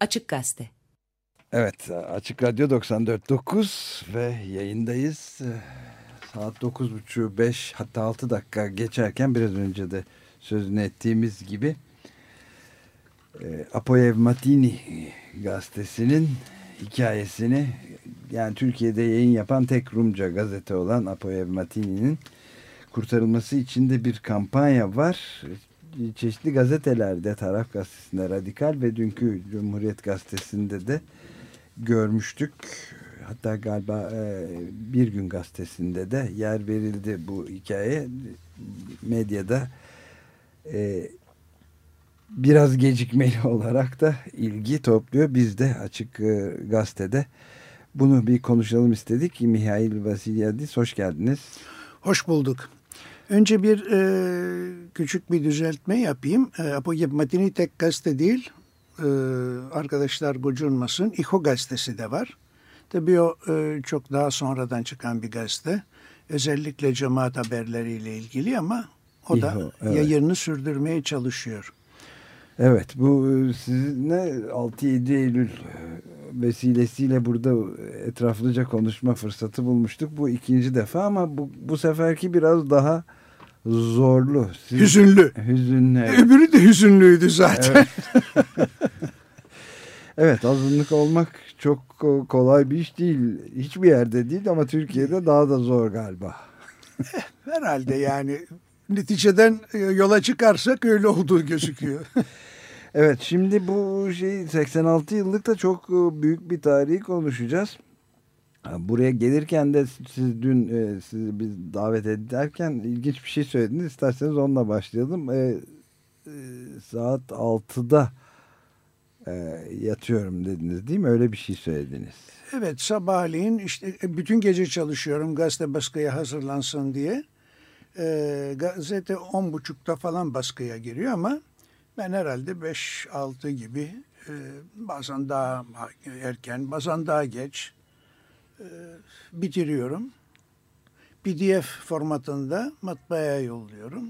Açık Gazete. Evet Açık Radyo 94.9 ve yayındayız. Saat 9.30 5 hatta 6 dakika geçerken biraz önce de sözünü ettiğimiz gibi e, Apoyev Matini gazetesinin hikayesini yani Türkiye'de yayın yapan tek Rumca gazete olan Apoyev Matini'nin kurtarılması için de bir kampanya var. Çeşitli gazetelerde, Taraf Gazetesi'nde Radikal ve dünkü Cumhuriyet Gazetesi'nde de görmüştük. Hatta galiba e, Bir Gün Gazetesi'nde de yer verildi bu hikaye. Medyada e, biraz gecikmeli olarak da ilgi topluyor. Biz de Açık e, Gazete'de bunu bir konuşalım istedik. Mihail Vasilyadis hoş geldiniz. Hoş bulduk. Önce bir e, küçük bir düzeltme yapayım. E, Apoyeb Matini tek gazete değil. E, arkadaşlar gocunmasın. İHO gazetesi de var. Tabii o e, çok daha sonradan çıkan bir gazete. Özellikle cemaat haberleriyle ilgili ama o İHO, da evet. yayınını sürdürmeye çalışıyor. Evet bu e, sizinle 6-7 Eylül e, vesilesiyle burada etraflıca konuşma fırsatı bulmuştuk. Bu ikinci defa ama bu, bu seferki biraz daha zorlu. Siz, hüzünlü. Hüzünlü. Öbürü de hüzünlüydü zaten. Evet. evet azınlık olmak çok kolay bir iş değil. Hiçbir yerde değil ama Türkiye'de daha da zor galiba. Eh, herhalde yani neticeden e, yola çıkarsak öyle olduğu gözüküyor. evet şimdi bu şey 86 yıllık da çok e, büyük bir tarihi konuşacağız. Buraya gelirken de siz dün e, sizi biz davet ederken ilginç bir şey söylediniz. İsterseniz onunla başlayalım. E, e, saat 6'da e, yatıyorum dediniz değil mi? Öyle bir şey söylediniz. Evet sabahleyin işte e, bütün gece çalışıyorum gazete baskıya hazırlansın diye. E, gazete 10.30'da falan baskıya giriyor ama ben herhalde 5-6 gibi e, bazen daha erken bazen daha geç bitiriyorum. PDF formatında matbaaya yolluyorum.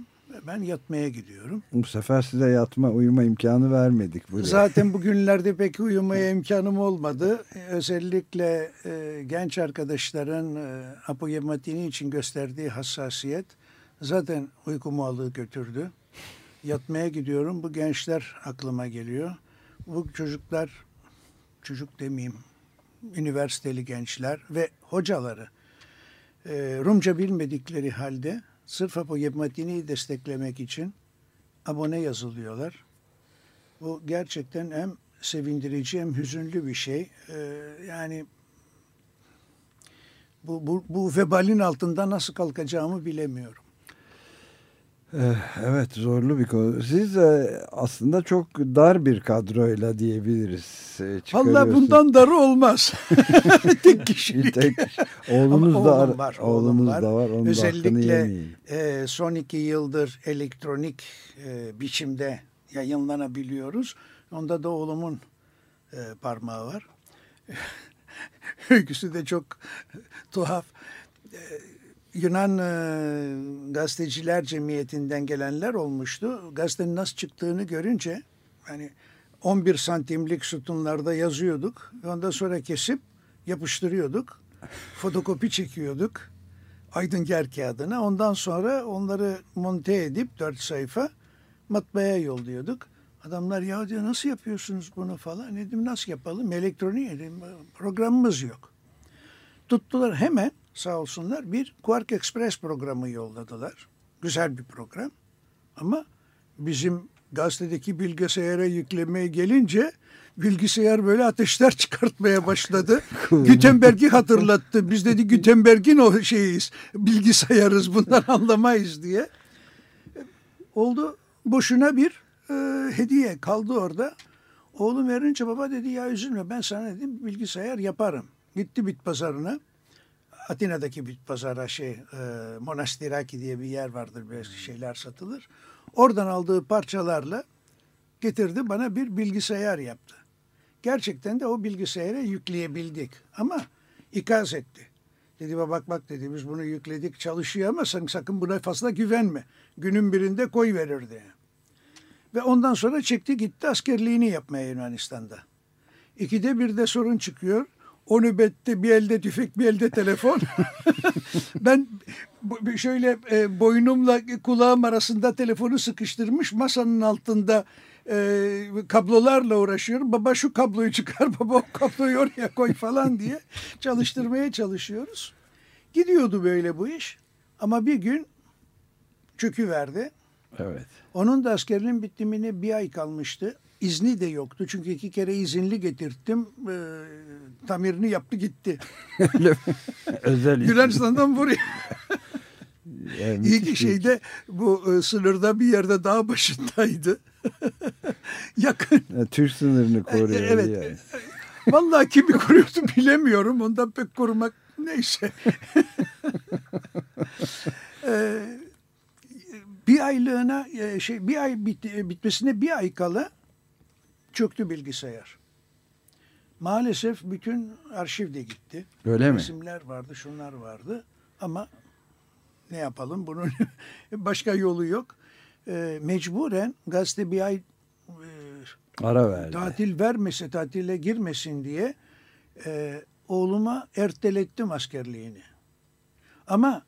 Ben yatmaya gidiyorum. Bu sefer size yatma, uyuma imkanı vermedik. Buraya. Zaten bugünlerde pek uyumaya imkanım olmadı. Özellikle e, genç arkadaşların e, apoyematini için gösterdiği hassasiyet zaten uykumu alığı götürdü. Yatmaya gidiyorum. Bu gençler aklıma geliyor. Bu çocuklar, çocuk demeyeyim, üniversiteli gençler ve hocaları e, Rumca bilmedikleri halde sırf Apoyepmatini'yi desteklemek için abone yazılıyorlar. Bu gerçekten hem sevindirici hem hüzünlü bir şey. E, yani bu, bu, bu vebalin altında nasıl kalkacağımı bilemiyorum. Eh, evet zorlu bir konu. Siz e, aslında çok dar bir kadroyla diyebiliriz. E, Valla bundan darı olmaz. Tek kişilik. Tek, oğlunuz Ama da oğlum var. Oğlunuz var. da var. Onun Özellikle e, son iki yıldır elektronik e, biçimde yayınlanabiliyoruz. Onda da oğlumun e, parmağı var. Öyküsü de çok tuhaf. E, Yunan e, gazeteciler cemiyetinden gelenler olmuştu. Gazetenin nasıl çıktığını görünce hani 11 santimlik sütunlarda yazıyorduk. Ondan sonra kesip yapıştırıyorduk. Fotokopi çekiyorduk. Aydın Ger kağıdına. Ondan sonra onları monte edip dört sayfa matbaaya yolluyorduk. Adamlar ya diyor nasıl yapıyorsunuz bunu falan. Dedim nasıl yapalım? Elektronik dedim, programımız yok. Tuttular hemen sağ olsunlar bir Quark Express programı yolladılar. Güzel bir program. Ama bizim gazetedeki bilgisayara yüklemeye gelince bilgisayar böyle ateşler çıkartmaya başladı. Gutenberg'i hatırlattı. Biz dedi Gutenberg'in o şeyiz, bilgisayarız bundan anlamayız diye. Oldu boşuna bir e, hediye kaldı orada. Oğlum verince baba dedi ya üzülme ben sana dedim bilgisayar yaparım. Gitti bit pazarına. Atina'daki bir pazara şey e, Monastiraki diye bir yer vardır böyle şeyler satılır. Oradan aldığı parçalarla getirdi bana bir bilgisayar yaptı. Gerçekten de o bilgisayara yükleyebildik ama ikaz etti. Dedi bak bak dedi biz bunu yükledik çalışıyor ama sen sakın buna fazla güvenme. Günün birinde koy verir diye. Ve ondan sonra çekti gitti askerliğini yapmaya Yunanistan'da. İkide bir de sorun çıkıyor. O nöbette bir elde tüfek bir elde telefon. ben şöyle e, boynumla kulağım arasında telefonu sıkıştırmış masanın altında e, kablolarla uğraşıyorum. Baba şu kabloyu çıkar, baba o kabloyu oraya koy falan diye çalıştırmaya çalışıyoruz. Gidiyordu böyle bu iş. Ama bir gün çöküverdi. Evet. Onun da askerliğin bitimine bir ay kalmıştı. İzni de yoktu. Çünkü iki kere izinli getirttim. E, tamirini yaptı gitti. Özel Yunanistan'dan buraya. Yani İyi ki şeyde bu e, sınırda bir yerde dağ başındaydı. Yakın. Ya, Türk sınırını koruyor. evet. yani. Vallahi kimi koruyordu bilemiyorum. Ondan pek korumak neyse. Ee, bir aylığına e, şey bir ay bit, bitmesine bir ay kala çöktü bilgisayar. Maalesef bütün arşiv de gitti. Öyle mi? Resimler vardı, şunlar vardı. Ama ne yapalım bunun başka yolu yok. Ee, mecburen gazete bir ay e, Ara verdi. tatil vermese, tatile girmesin diye e, oğluma ertelettim askerliğini. Ama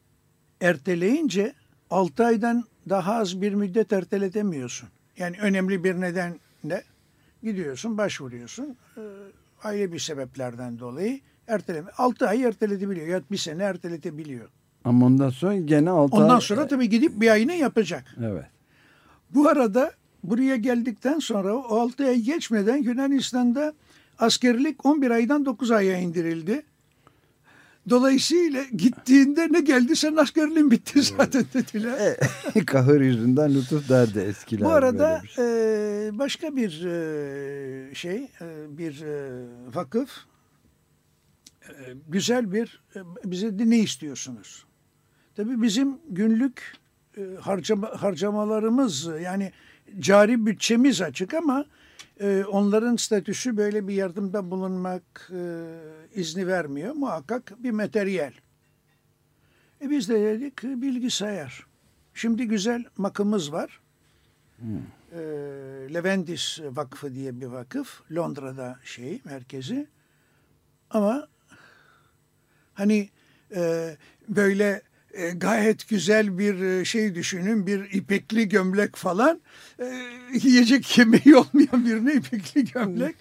erteleyince 6 aydan daha az bir müddet erteletemiyorsun. Yani önemli bir nedenle gidiyorsun, başvuruyorsun. E, aile bir sebeplerden dolayı erteleme. 6 ay erteletebiliyor ya bir sene erteletebiliyor. Ama ondan sonra gene altı Ondan ay- sonra tabii gidip bir ayını yapacak. Evet. Bu arada buraya geldikten sonra o 6 ay geçmeden Yunanistan'da askerlik 11 aydan 9 aya indirildi. Dolayısıyla gittiğinde ne geldi sen askerliğin bitti zaten dediler. E, Kahır yüzünden lütuf derdi eskiler. Bu arada şey. e, başka bir e, şey, e, bir e, vakıf e, güzel bir e, bize de ne istiyorsunuz? Tabii bizim günlük e, harcama, harcamalarımız yani cari bütçemiz açık ama e, onların statüsü böyle bir yardımda bulunmak e, izni vermiyor. Muhakkak bir materyal. E biz de dedik bilgisayar. Şimdi güzel makımız var. E, Leventis Vakfı diye bir vakıf. Londra'da şey merkezi. Ama hani e, böyle e, gayet güzel bir e, şey düşünün. Bir ipekli gömlek falan. E, yiyecek yemeği olmayan birine ipekli gömlek.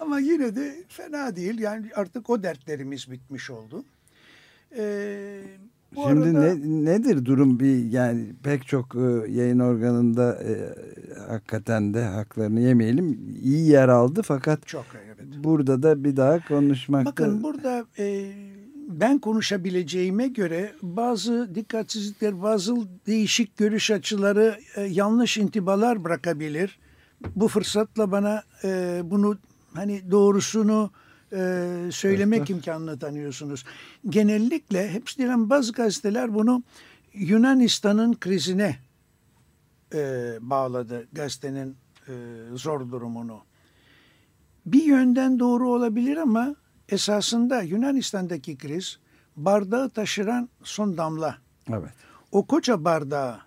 Ama yine de fena değil. Yani artık o dertlerimiz bitmiş oldu. E, bu Şimdi arada- ne, nedir durum bir yani pek çok e, yayın organında e, hakikaten de haklarını yemeyelim iyi yer aldı fakat Çok evet. burada da bir daha konuşmakta Bakın burada e, ben konuşabileceğime göre bazı dikkatsizlikler, bazı değişik görüş açıları e, yanlış intibalar bırakabilir. Bu fırsatla bana e, bunu hani doğrusunu e, söylemek Evet. imkanını tanıyorsunuz. Genellikle hepsinden bazı gazeteler bunu Yunanistan'ın krizine e, bağladı gazetenin e, zor durumunu. Bir yönden doğru olabilir ama esasında Yunanistan'daki kriz bardağı taşıran son damla. evet O koca bardağı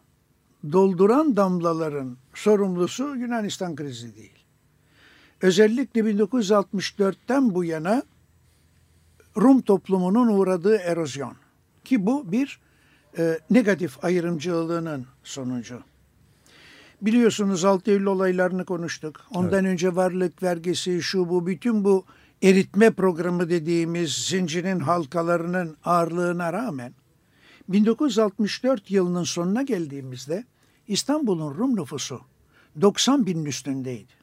dolduran damlaların sorumlusu Yunanistan krizi değil. Özellikle 1964'ten bu yana Rum toplumunun uğradığı erozyon. Ki bu bir e, negatif ayrımcılığının sonucu. Biliyorsunuz 6 Eylül olaylarını konuştuk. Ondan önce varlık vergisi, şu bu, bütün bu eritme programı dediğimiz zincirin halkalarının ağırlığına rağmen 1964 yılının sonuna geldiğimizde İstanbul'un Rum nüfusu 90 binin üstündeydi.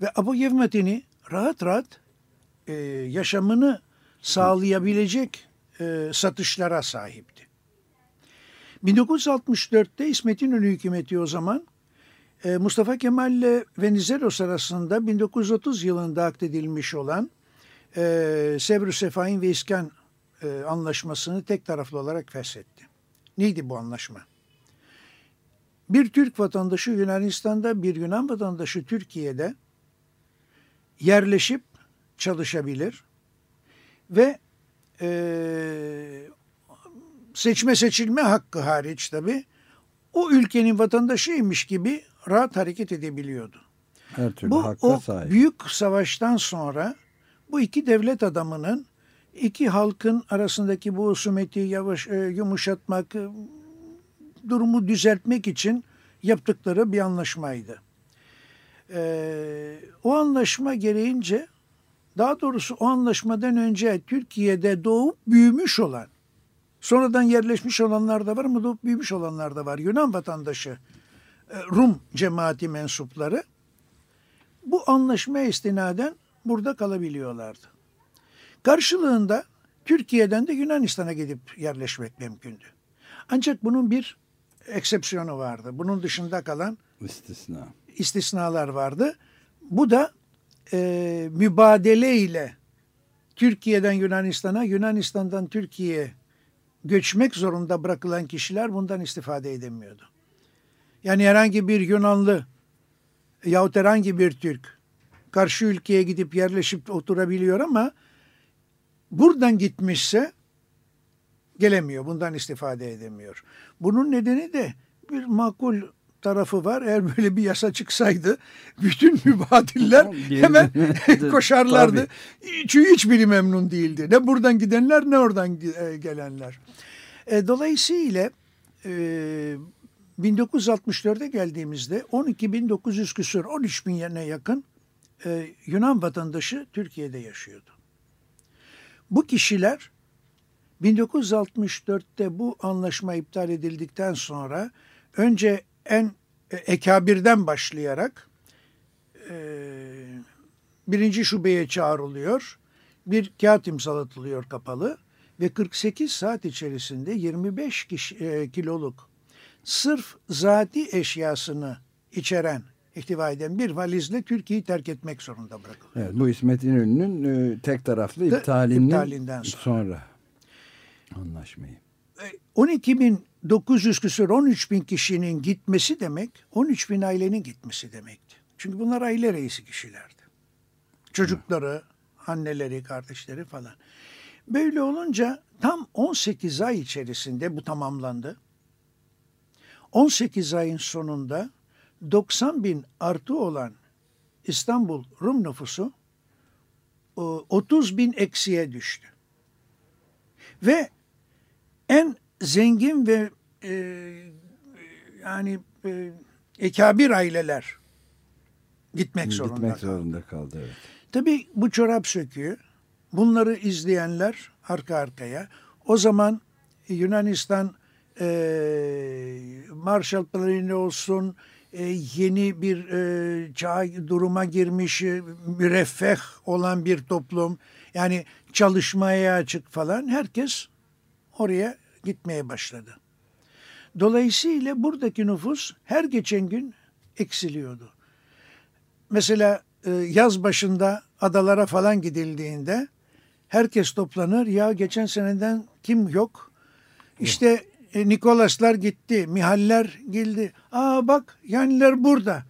Ve Abu Yevmetini rahat rahat e, yaşamını sağlayabilecek e, satışlara sahipti. 1964'te İsmet İnönü hükümeti o zaman Mustafa Kemal ile Venizelos arasında 1930 yılında akdedilmiş olan e, Sevrü Sefahin ve İskan e, anlaşmasını tek taraflı olarak feshetti. Neydi bu anlaşma? Bir Türk vatandaşı Yunanistan'da, bir Yunan vatandaşı Türkiye'de yerleşip çalışabilir ve e, seçme seçilme hakkı hariç tabi o ülkenin vatandaşıymış gibi rahat hareket edebiliyordu. Her türlü bu hakka o sahip. büyük savaştan sonra bu iki devlet adamının iki halkın arasındaki bu husumeti yavaş e, yumuşatmak, e, durumu düzeltmek için yaptıkları bir anlaşmaydı. E, o anlaşma gereğince daha doğrusu o anlaşmadan önce Türkiye'de doğup büyümüş olan sonradan yerleşmiş olanlar da var ama doğup büyümüş olanlar da var. Yunan vatandaşı Rum cemaati mensupları bu anlaşma istinaden burada kalabiliyorlardı. Karşılığında Türkiye'den de Yunanistan'a gidip yerleşmek mümkündü. Ancak bunun bir eksepsiyonu vardı. Bunun dışında kalan istisna. istisnalar vardı. Bu da e, mübadele ile Türkiye'den Yunanistan'a, Yunanistan'dan Türkiye'ye göçmek zorunda bırakılan kişiler bundan istifade edemiyordu. Yani herhangi bir Yunanlı yahut herhangi bir Türk karşı ülkeye gidip yerleşip oturabiliyor ama buradan gitmişse gelemiyor. Bundan istifade edemiyor. Bunun nedeni de bir makul tarafı var. Eğer böyle bir yasa çıksaydı bütün mübadiller hemen koşarlardı. Çünkü hiçbiri memnun değildi. Ne buradan gidenler ne oradan gelenler. E, dolayısıyla e, 1964'e geldiğimizde 12.900 küsur 13 bin yerine yakın e, Yunan vatandaşı Türkiye'de yaşıyordu. Bu kişiler 1964'te bu anlaşma iptal edildikten sonra önce en e, ekabirden başlayarak e, birinci şubeye çağrılıyor. Bir kağıt imzalatılıyor kapalı ve 48 saat içerisinde 25 kişi, e, kiloluk sırf zati eşyasını içeren ihtiva eden bir valizle Türkiye'yi terk etmek zorunda bırakılıyor. Evet, bu İsmet İnönü'nün e, tek taraflı iptalinin iptalinden sonra. sonra anlaşmayı. 12.900 küsur 13 bin kişinin gitmesi demek 13 bin ailenin gitmesi demekti. Çünkü bunlar aile reisi kişilerdi. Çocukları, anneleri, kardeşleri falan. Böyle olunca tam 18 ay içerisinde bu tamamlandı. 18 ayın sonunda 90 bin artı olan İstanbul Rum nüfusu 30 bin eksiye düştü. Ve en zengin ve e, yani e, ekabir aileler gitmek zorunda Gitmek zorunda kaldı evet. Tabii bu çorap söküğü bunları izleyenler arka arkaya o zaman Yunanistan e, Marshall Planı olsun e, yeni bir e, çağ duruma girmiş e, müreffeh olan bir toplum yani çalışmaya açık falan herkes oraya gitmeye başladı. Dolayısıyla buradaki nüfus her geçen gün eksiliyordu. Mesela e, yaz başında adalara falan gidildiğinde herkes toplanır. Ya geçen seneden kim yok? İşte e, Nikolaslar gitti, Mihaller geldi. Aa bak yaniler burada.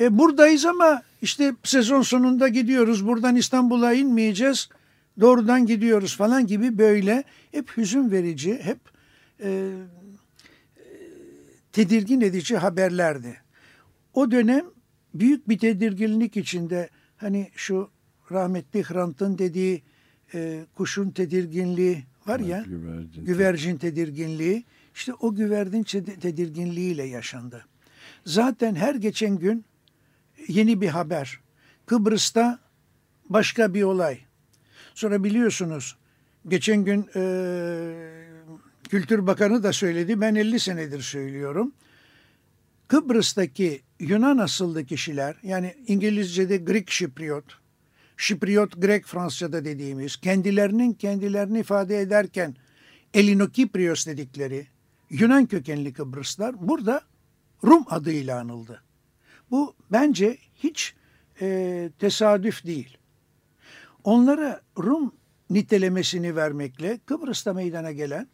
E buradayız ama işte sezon sonunda gidiyoruz. Buradan İstanbul'a inmeyeceğiz. Doğrudan gidiyoruz falan gibi böyle hep hüzün verici, hep e, tedirgin edici haberlerdi. O dönem büyük bir tedirginlik içinde hani şu rahmetli Hrant'ın dediği e, kuşun tedirginliği var ya, güvercin, güvercin tedirginliği. İşte o güvercin tedirginliğiyle yaşandı. Zaten her geçen gün yeni bir haber. Kıbrıs'ta başka bir olay. Sonra biliyorsunuz geçen gün e, Kültür Bakanı da söyledi. Ben 50 senedir söylüyorum. Kıbrıs'taki Yunan asıllı kişiler yani İngilizce'de Greek Şipriot, Şipriot Grek Fransızca'da dediğimiz kendilerinin kendilerini ifade ederken Elinokiprios dedikleri Yunan kökenli Kıbrıslar burada Rum adıyla anıldı. Bu bence hiç e, tesadüf değil. Onlara Rum nitelemesini vermekle Kıbrıs'ta meydana gelen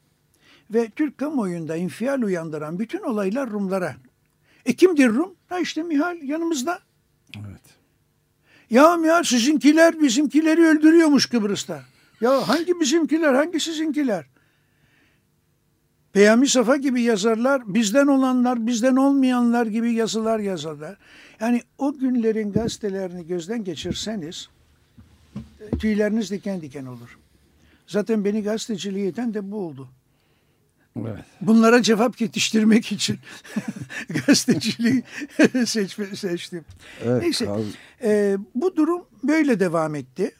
ve Türk kamuoyunda infial uyandıran bütün olaylar Rumlara. E kimdir Rum? Ha işte Mihal yanımızda. Evet. Ya Mihal sizinkiler bizimkileri öldürüyormuş Kıbrıs'ta. Ya hangi bizimkiler, hangi sizinkiler? Peyami Safa gibi yazarlar, bizden olanlar, bizden olmayanlar gibi yazılar yazarlar. Yani o günlerin gazetelerini gözden geçirseniz tüyleriniz diken diken olur. Zaten beni gazeteciliğe iten de bu oldu. Evet. Bunlara cevap yetiştirmek için gazeteciliği seçme, seçtim. Evet, Neyse e, bu durum böyle devam etti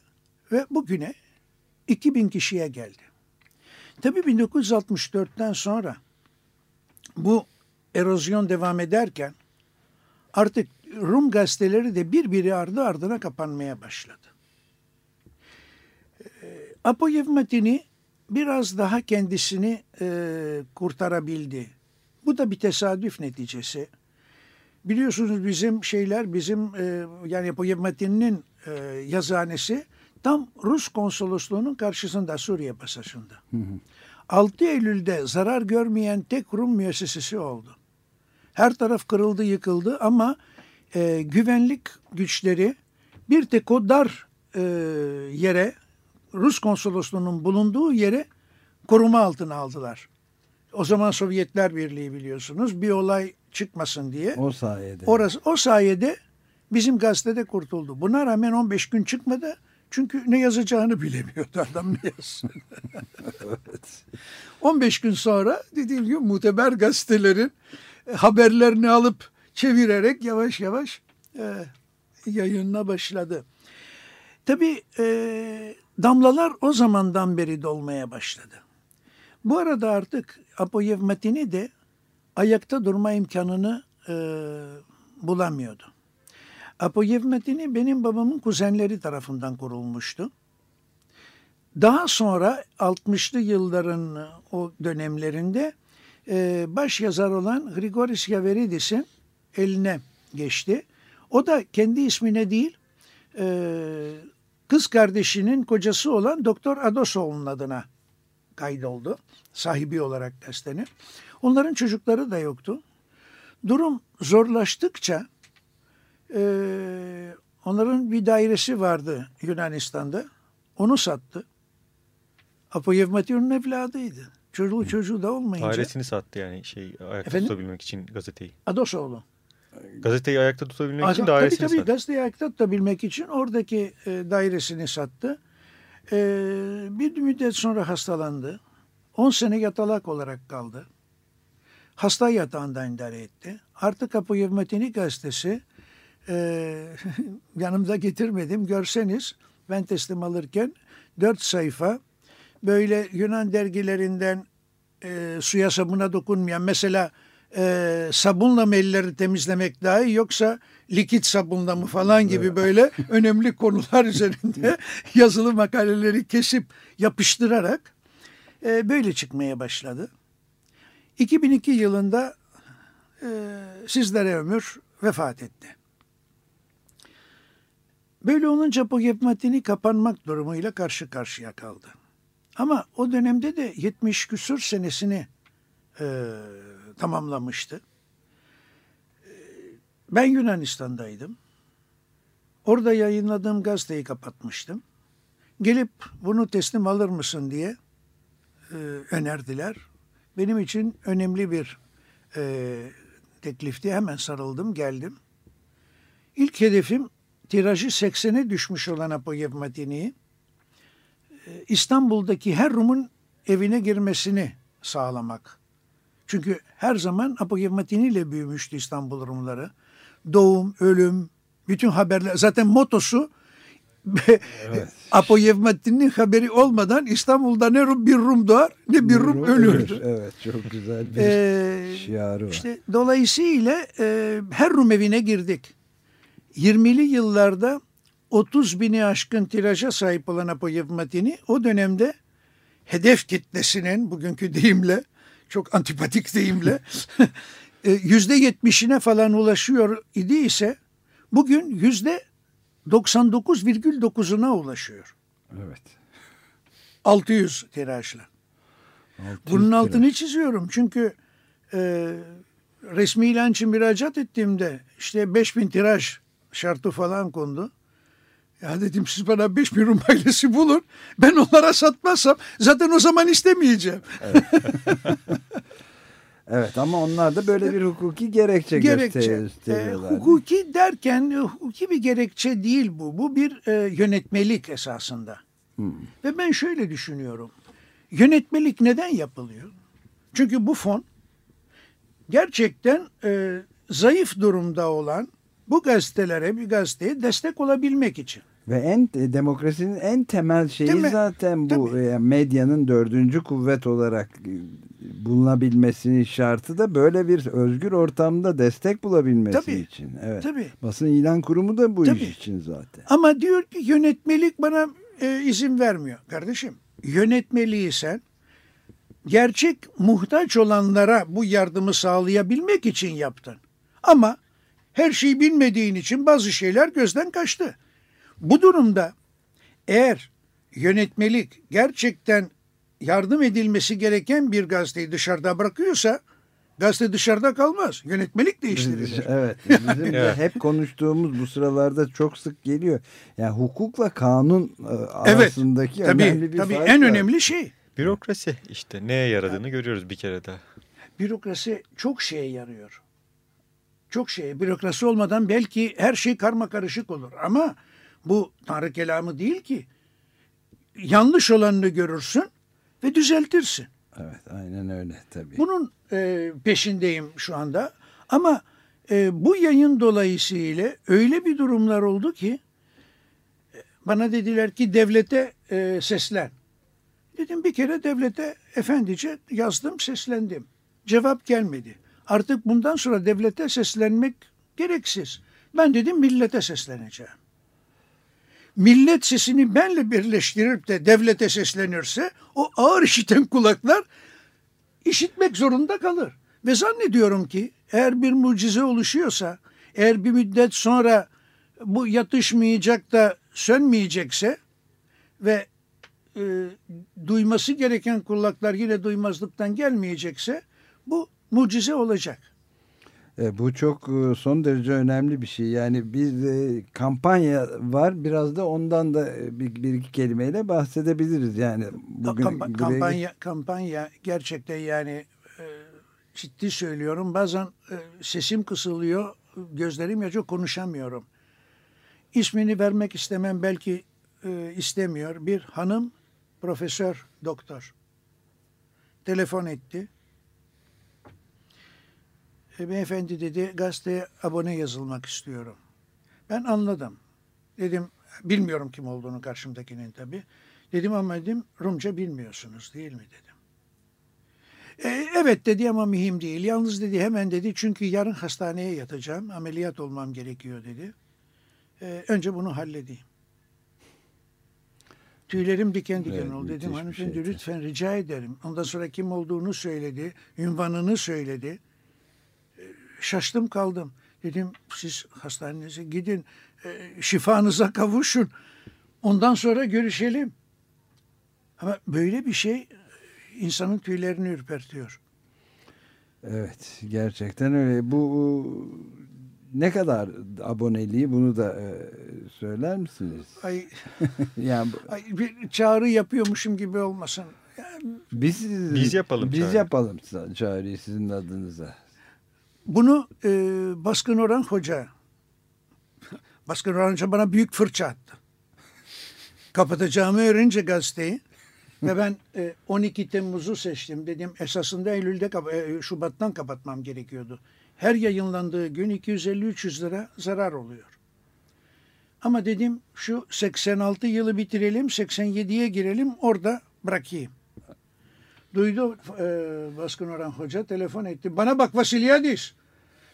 ve bugüne 2000 kişiye geldi. Tabii 1964'ten sonra bu erozyon devam ederken artık Rum gazeteleri de birbiri ardı ardına kapanmaya başladı. Apo Yevmetini biraz daha kendisini e, kurtarabildi. Bu da bir tesadüf neticesi. Biliyorsunuz bizim şeyler, bizim e, yani Apo Yevmetini'nin e, yazıhanesi tam Rus konsolosluğunun karşısında Suriye pasajında. Hı hı. 6 Eylül'de zarar görmeyen tek Rum müessesesi oldu. Her taraf kırıldı yıkıldı ama e, güvenlik güçleri bir tek o dar e, yere Rus konsolosluğunun bulunduğu yere koruma altına aldılar. O zaman Sovyetler Birliği biliyorsunuz bir olay çıkmasın diye. O sayede. Orası, o sayede bizim gazetede kurtuldu. Buna rağmen 15 gün çıkmadı. Çünkü ne yazacağını bilemiyordu adam ne yazsın. evet. 15 gün sonra dediğim gibi muteber gazetelerin e, haberlerini alıp çevirerek yavaş yavaş e, yayınına başladı. Tabii e, damlalar o zamandan beri dolmaya başladı. Bu arada artık Apoyev Matini de ayakta durma imkanını e, bulamıyordu. Apoyev Matini benim babamın kuzenleri tarafından kurulmuştu. Daha sonra 60'lı yılların o dönemlerinde e, baş yazar olan Grigoris Yaveridis'in eline geçti. O da kendi ismine değil, e, kız kardeşinin kocası olan Doktor Adosoğlu'nun adına kaydoldu. Sahibi olarak gazetenin. Onların çocukları da yoktu. Durum zorlaştıkça e, onların bir dairesi vardı Yunanistan'da. Onu sattı. Apo Yevmatyon'un evladıydı. Çocuğu çocuğu da olmayınca. Dairesini sattı yani şey ayakta Efendim? tutabilmek için gazeteyi. Adosoğlu. Gazeteyi ayakta tutabilmek için dairesini tabii, tabii, sattı. Gazeteyi ayakta tutabilmek için oradaki e, dairesini sattı. E, bir müddet sonra hastalandı. 10 sene yatalak olarak kaldı. Hasta yatağından idare etti. Artık Kapı Yevmetini gazetesi e, yanımda getirmedim. Görseniz ben teslim alırken dört sayfa böyle Yunan dergilerinden e, suya sabuna dokunmayan mesela e, sabunla mı elleri temizlemek daha iyi yoksa likit sabunla mı falan gibi böyle önemli konular üzerinde yazılı makaleleri kesip yapıştırarak e, böyle çıkmaya başladı. 2002 yılında e, sizlere ömür vefat etti. Böyle olunca bu Matini kapanmak durumuyla karşı karşıya kaldı. Ama o dönemde de 70 küsur senesini e, tamamlamıştı. E, ben Yunanistan'daydım. Orada yayınladığım gazeteyi kapatmıştım. Gelip bunu teslim alır mısın diye e, önerdiler. Benim için önemli bir e, teklifti. Hemen sarıldım, geldim. İlk hedefim tirajı 80'e düşmüş olan Apoyev Matini'yi e, İstanbul'daki her Rum'un evine girmesini sağlamak. Çünkü her zaman Apoyev Matini ile büyümüştü İstanbul Rumları. Doğum, ölüm, bütün haberler. Zaten motosu evet. Apo Yevmettin'in haberi olmadan İstanbul'da ne Rum, bir Rum doğar ne bir Rum, Rum ölür. Evet çok güzel bir ee, şiarı var. İşte, dolayısıyla e, her Rum evine girdik. 20'li yıllarda 30 bini aşkın tiraja sahip olan Apo Yevmettin'i o dönemde hedef kitlesinin bugünkü deyimle çok antipatik deyimle e, yüzde yetmişine falan ulaşıyor idi ise bugün yüzde 99,9'una ulaşıyor. Evet. 600 tirajla. 600 Bunun tiraj. altını çiziyorum çünkü e, resmi ilan için müracaat ettiğimde işte 5000 tiraj şartı falan kondu. Ya dedim siz bana 5 bin Rum bulun. Ben onlara satmazsam zaten o zaman istemeyeceğim. Evet. Evet ama onlar da böyle bir hukuki gerekçe, gerekçe. E, hukuki derken hukuki bir gerekçe değil bu. Bu bir e, yönetmelik esasında. Hmm. Ve ben şöyle düşünüyorum. Yönetmelik neden yapılıyor? Çünkü bu fon gerçekten e, zayıf durumda olan bu gazetelere bir gazeteye destek olabilmek için. Ve en e, demokrasinin en temel şeyi zaten bu Tabii. E, medyanın dördüncü kuvvet olarak e, bulunabilmesinin şartı da böyle bir özgür ortamda destek bulabilmesi Tabii. için. Evet. Tabii. Basın ilan kurumu da bu Tabii. iş için zaten. Ama diyor ki yönetmelik bana e, izin vermiyor kardeşim. Yönetmeliği sen gerçek muhtaç olanlara bu yardımı sağlayabilmek için yaptın. Ama her şeyi bilmediğin için bazı şeyler gözden kaçtı. Bu durumda eğer yönetmelik gerçekten yardım edilmesi gereken bir gazeteyi dışarıda bırakıyorsa gazete dışarıda kalmaz. Yönetmelik değiştirilir. Evet. Bizim de hep konuştuğumuz bu sıralarda çok sık geliyor. Yani hukukla kanun e, arasındaki evet, tabii, önemli bir tabii fark en var. önemli şey. Bürokrasi işte neye yaradığını görüyoruz bir kere daha. Bürokrasi çok şeye yarıyor. Çok şeye. Bürokrasi olmadan belki her şey karma karışık olur ama bu Tanrı kelamı değil ki. Yanlış olanını görürsün ve düzeltirsin. Evet aynen öyle tabii. Bunun e, peşindeyim şu anda. Ama e, bu yayın dolayısıyla öyle bir durumlar oldu ki e, bana dediler ki devlete e, seslen. Dedim bir kere devlete efendice yazdım seslendim. Cevap gelmedi. Artık bundan sonra devlete seslenmek gereksiz. Ben dedim millete sesleneceğim millet sesini benle birleştirip de devlete seslenirse o ağır işiten kulaklar işitmek zorunda kalır. Ve zannediyorum ki eğer bir mucize oluşuyorsa, eğer bir müddet sonra bu yatışmayacak da sönmeyecekse ve e, duyması gereken kulaklar yine duymazlıktan gelmeyecekse bu mucize olacak. E, bu çok e, son derece önemli bir şey. Yani bir e, kampanya var. Biraz da ondan da bir, bir iki kelimeyle bahsedebiliriz. Yani bugün Kamp kampanya kampanya gerçekten yani e, ciddi söylüyorum. Bazen e, sesim kısılıyor, gözlerim yaşıyor, konuşamıyorum. İsmini vermek istemem belki e, istemiyor. Bir hanım profesör doktor telefon etti beyefendi dedi gazeteye abone yazılmak istiyorum. Ben anladım. Dedim bilmiyorum kim olduğunu karşımdakinin tabi. Dedim ama dedim Rumca bilmiyorsunuz değil mi dedim. E, evet dedi ama mühim değil. Yalnız dedi hemen dedi çünkü yarın hastaneye yatacağım. Ameliyat olmam gerekiyor dedi. E, önce bunu halledeyim. Tüylerim diken diken evet, oldu. Dedim hanımefendi şey lütfen rica ederim. Ondan sonra kim olduğunu söyledi. Ünvanını söyledi şaştım kaldım. Dedim siz hastanenize gidin e, şifanıza kavuşun. Ondan sonra görüşelim. Ama böyle bir şey insanın tüylerini ürpertiyor. Evet gerçekten öyle. Bu ne kadar aboneliği bunu da e, söyler misiniz? Ay, yani ay, bir çağrı yapıyormuşum gibi olmasın. Yani, biz biz yapalım. Biz çağrı. yapalım çağrıyı sizin adınıza. Bunu e, Baskın Orhan Hoca, Baskın Orhan Hoca bana büyük fırça attı. Kapatacağımı öğrenince gazeteyi ve ben e, 12 Temmuz'u seçtim. Dedim esasında Eylül'de, e, Şubat'tan kapatmam gerekiyordu. Her yayınlandığı gün 250-300 lira zarar oluyor. Ama dedim şu 86 yılı bitirelim, 87'ye girelim, orada bırakayım. Duydu e, Baskın Orhan Hoca telefon etti. Bana bak Vasilyadis.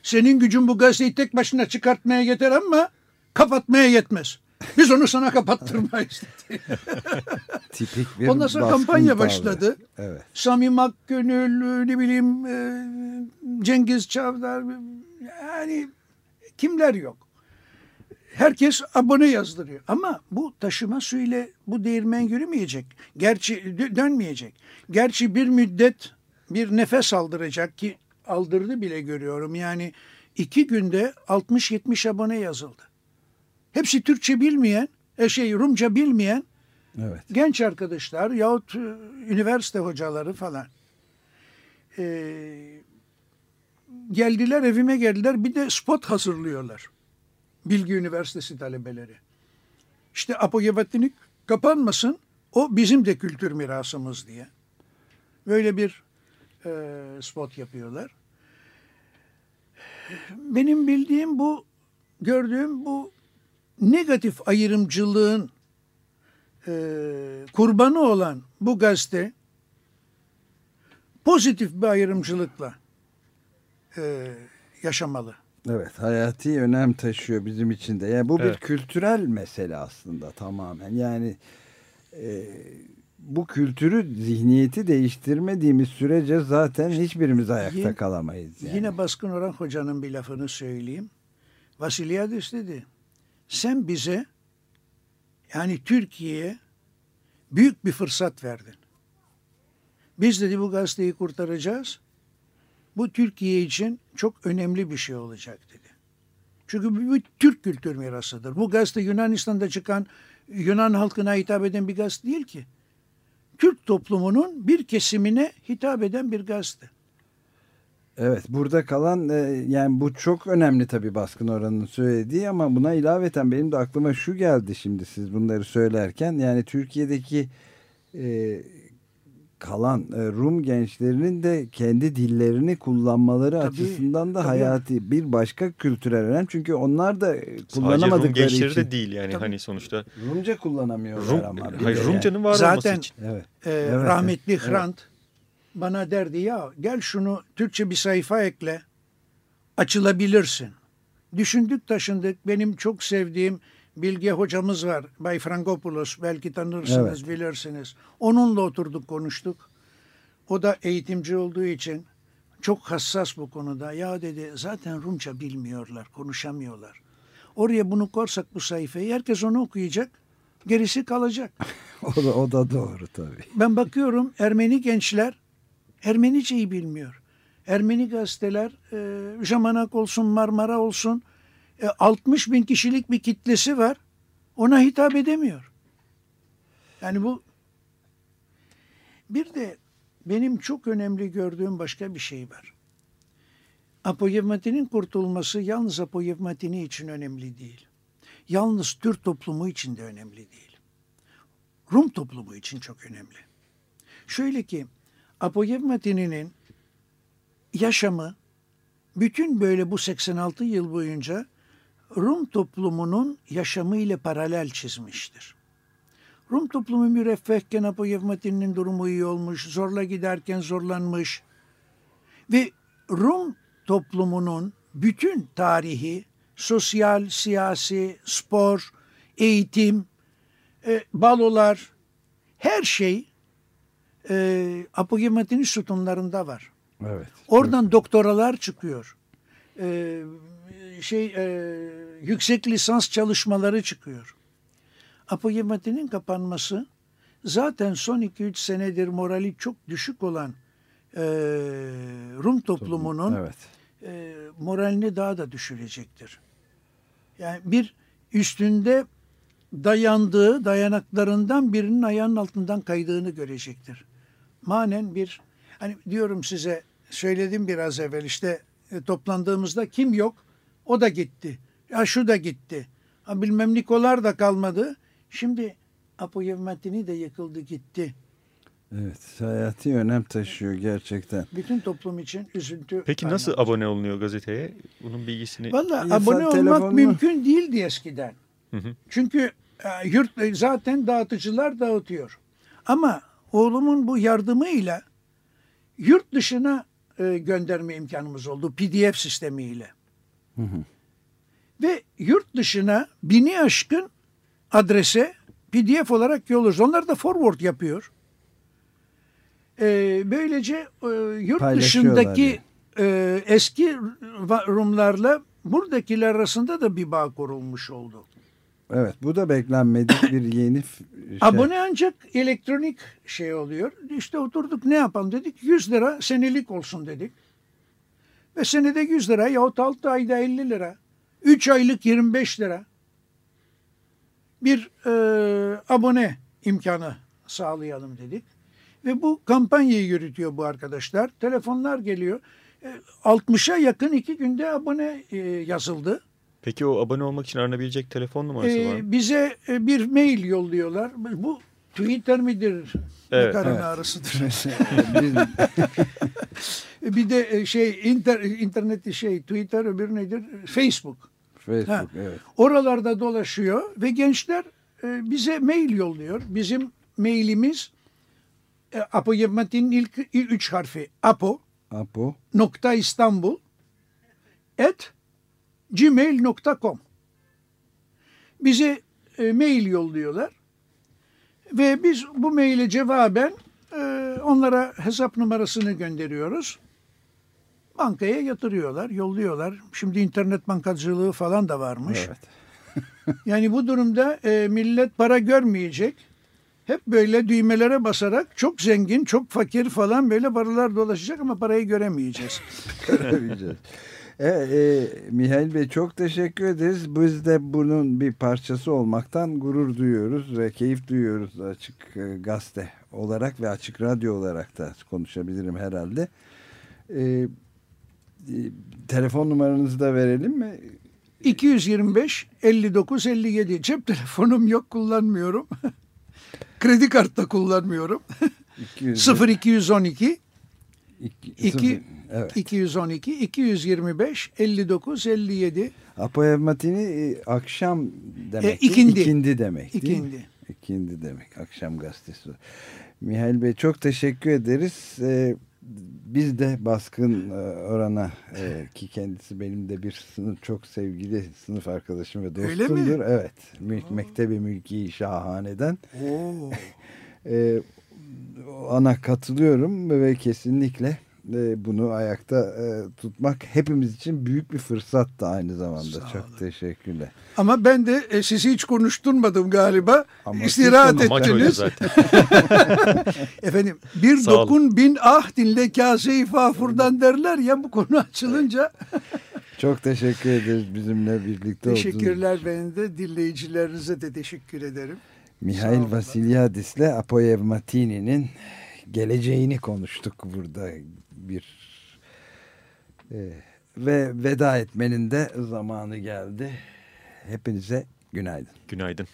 Senin gücün bu gazeteyi tek başına çıkartmaya yeter ama kapatmaya yetmez. Biz onu sana kapattırmayız dedi. Tipik bir Ondan sonra kampanya başladı. Evet. Samim Akgönül, ne bileyim e, Cengiz Çavdar yani kimler yok herkes abone yazdırıyor. Ama bu taşıma suyuyla bu değirmen yürümeyecek. Gerçi dönmeyecek. Gerçi bir müddet bir nefes aldıracak ki aldırdı bile görüyorum. Yani iki günde 60-70 abone yazıldı. Hepsi Türkçe bilmeyen, e şey Rumca bilmeyen evet. genç arkadaşlar yahut e, üniversite hocaları falan. Ee, geldiler evime geldiler bir de spot hazırlıyorlar. Bilgi Üniversitesi talebeleri. İşte Apogevatini kapanmasın o bizim de kültür mirasımız diye. Böyle bir e, spot yapıyorlar. Benim bildiğim bu, gördüğüm bu negatif ayrımcılığın e, kurbanı olan bu gazete pozitif bir ayrımcılıkla e, yaşamalı. Evet hayati önem taşıyor bizim için de. Yani bu evet. bir kültürel mesele aslında tamamen. Yani e, bu kültürü zihniyeti değiştirmediğimiz sürece zaten hiçbirimiz ayakta yine, kalamayız. Yani. Yine Baskın Orhan Hoca'nın bir lafını söyleyeyim. Vasilyadis dedi. Sen bize yani Türkiye'ye büyük bir fırsat verdin. Biz dedi bu gazeteyi kurtaracağız. Bu Türkiye için çok önemli bir şey olacak dedi. Çünkü bu bir Türk kültür mirasıdır. Bu gazete Yunanistan'da çıkan Yunan halkına hitap eden bir gazete değil ki. Türk toplumunun bir kesimine hitap eden bir gazete. Evet burada kalan e, yani bu çok önemli tabii baskın oranının söylediği ama buna ilaveten benim de aklıma şu geldi şimdi siz bunları söylerken yani Türkiye'deki e, kalan e, Rum gençlerinin de kendi dillerini kullanmaları Tabii, açısından da tabii. hayati bir başka kültürel önem çünkü onlar da Sadece kullanamadıkları Rum gençleri için de değil yani Tabii. hani sonuçta. Rumca kullanamıyorlar Rum, ama. hayır Rumcanın var Zaten- olması için. Evet. Ee, Evet, rahmetli evet. Hrant bana derdi ya gel şunu Türkçe bir sayfa ekle açılabilirsin. Düşündük taşındık benim çok sevdiğim Bilge hocamız var Bay Frankopoulos belki tanırsınız Evet. bilirsiniz. Onunla oturduk konuştuk. O da eğitimci olduğu için çok hassas bu konuda. Ya dedi zaten Rumça bilmiyorlar, konuşamıyorlar. Oraya bunu korsak bu sayfayı herkes onu okuyacak. Gerisi kalacak. O da, o da doğru tabii. Ben bakıyorum Ermeni gençler Ermeniceyi bilmiyor. Ermeni gazeteler e, Jamanak olsun Marmara olsun e, 60 bin kişilik bir kitlesi var. Ona hitap edemiyor. Yani bu bir de benim çok önemli gördüğüm başka bir şey var. Apoyevmatinin kurtulması yalnız Apoyevmatini için önemli değil. Yalnız Türk toplumu için de önemli değil. Rum toplumu için çok önemli. Şöyle ki Apoyevmatini'nin yaşamı bütün böyle bu 86 yıl boyunca Rum toplumunun yaşamı ile paralel çizmiştir. Rum toplumu müreffehken Apoyevmatini'nin durumu iyi olmuş, zorla giderken zorlanmış ve Rum toplumunun bütün tarihi, sosyal, siyasi, spor, eğitim, e, balolar, her şey e, Apogematini sütunlarında var. Evet. Oradan doktoralar çıkıyor. E, şey e, yüksek lisans çalışmaları çıkıyor. Apogematinin kapanması zaten son 2-3 senedir morali çok düşük olan e, Rum toplumunun Evet. e, moralini daha da düşürecektir. Yani bir üstünde dayandığı dayanaklarından birinin ayağının altından kaydığını görecektir. Manen bir hani diyorum size söyledim biraz evvel işte e, toplandığımızda kim yok o da gitti. Ya şu da gitti. Ha, bilmem Nikolar da kalmadı. Şimdi Apoyevmatini de yıkıldı gitti. Evet. Hayati önem taşıyor gerçekten. Bütün toplum için üzüntü. Peki nasıl kaynağı. abone olunuyor gazeteye? Bunun bilgisini... Valla abone olmak telefonunu- mümkün değildi eskiden. Hı hı. Çünkü e, yurt e, zaten dağıtıcılar dağıtıyor. Ama oğlumun bu yardımıyla yurt dışına e, gönderme imkanımız oldu PDF sistemiyle. Hı hı. Ve yurt dışına bini aşkın adrese PDF olarak yolluyoruz. Onlar da forward yapıyor. E, böylece e, yurt dışındaki e, eski Rumlarla buradakiler arasında da bir bağ kurulmuş oldu. Evet bu da beklenmedik bir yeni şey. Abone ancak elektronik şey oluyor. İşte oturduk ne yapalım dedik. 100 lira senelik olsun dedik. Ve senede 100 lira yahut 6 ayda 50 lira. 3 aylık 25 lira. Bir e, abone imkanı sağlayalım dedik. Ve bu kampanyayı yürütüyor bu arkadaşlar. Telefonlar geliyor. 60'a yakın iki günde abone e, yazıldı. Peki o abone olmak için aranabilecek telefon numarası var mı? Ee, bize e, bir mail yolluyorlar. Bu Twitter midir? Evet. Ne karın Evet. ağrısıdır. Bir de e, şey inter, interneti şey Twitter öbür nedir? Facebook. Facebook Ha. evet. Oralarda dolaşıyor ve gençler e, bize mail yolluyor. Bizim mailimiz e, Apo Yevmatin'in ilk, ilk üç harfi Apo Apo. nokta İstanbul at gmail.com bize e, mail yolluyorlar ve biz bu maile cevaben e, onlara hesap numarasını gönderiyoruz. Bankaya yatırıyorlar, yolluyorlar. Şimdi internet bankacılığı falan da varmış. Evet. Yani bu durumda e, millet para görmeyecek. Hep böyle düğmelere basarak çok zengin, çok fakir falan böyle paralar dolaşacak ama parayı göremeyeceğiz. Görebileceğiz. Evet, e, Mihail Bey çok teşekkür ederiz. Biz de bunun bir parçası olmaktan gurur duyuyoruz ve keyif duyuyoruz açık e, gazete olarak ve açık radyo olarak da konuşabilirim herhalde. E, e, telefon numaranızı da verelim mi? 225 59 57 cep telefonum yok kullanmıyorum. Kredi kartı da kullanmıyorum. 200, 0212 iki, iki- sıfır- evet. 212 225 59 57 Apoevmatini e, akşam demek. E, ikindi. İkindi demek ikindi. İkindi demek. Akşam gazetesi. Mihail Bey çok teşekkür ederiz. Ee, biz de baskın e, orana e, ki kendisi benim de bir sınıf çok sevgili sınıf arkadaşım ve dostumdur. Evet. Mü- Mektebi Mülki Şahane'den Oo. e, ana katılıyorum ve kesinlikle e, bunu ayakta e, tutmak hepimiz için büyük bir fırsat da aynı zamanda. Sağ çok olun. teşekkürler. Ama ben de e, sizi hiç konuşturmadım galiba. Ama İstirahat ettiniz. zaten. Efendim bir Sağ olun. dokun bin ah dinle kase-i fafurdan derler ya bu konu açılınca. Çok teşekkür ederiz bizimle birlikte olduğunuz Teşekkürler ben de dinleyicilerinize de teşekkür ederim. Mihail olun. Vasilyadis'le Apoyev Matini'nin geleceğini konuştuk burada bir e, ve veda etmenin de zamanı geldi. Hepinize günaydın. Günaydın.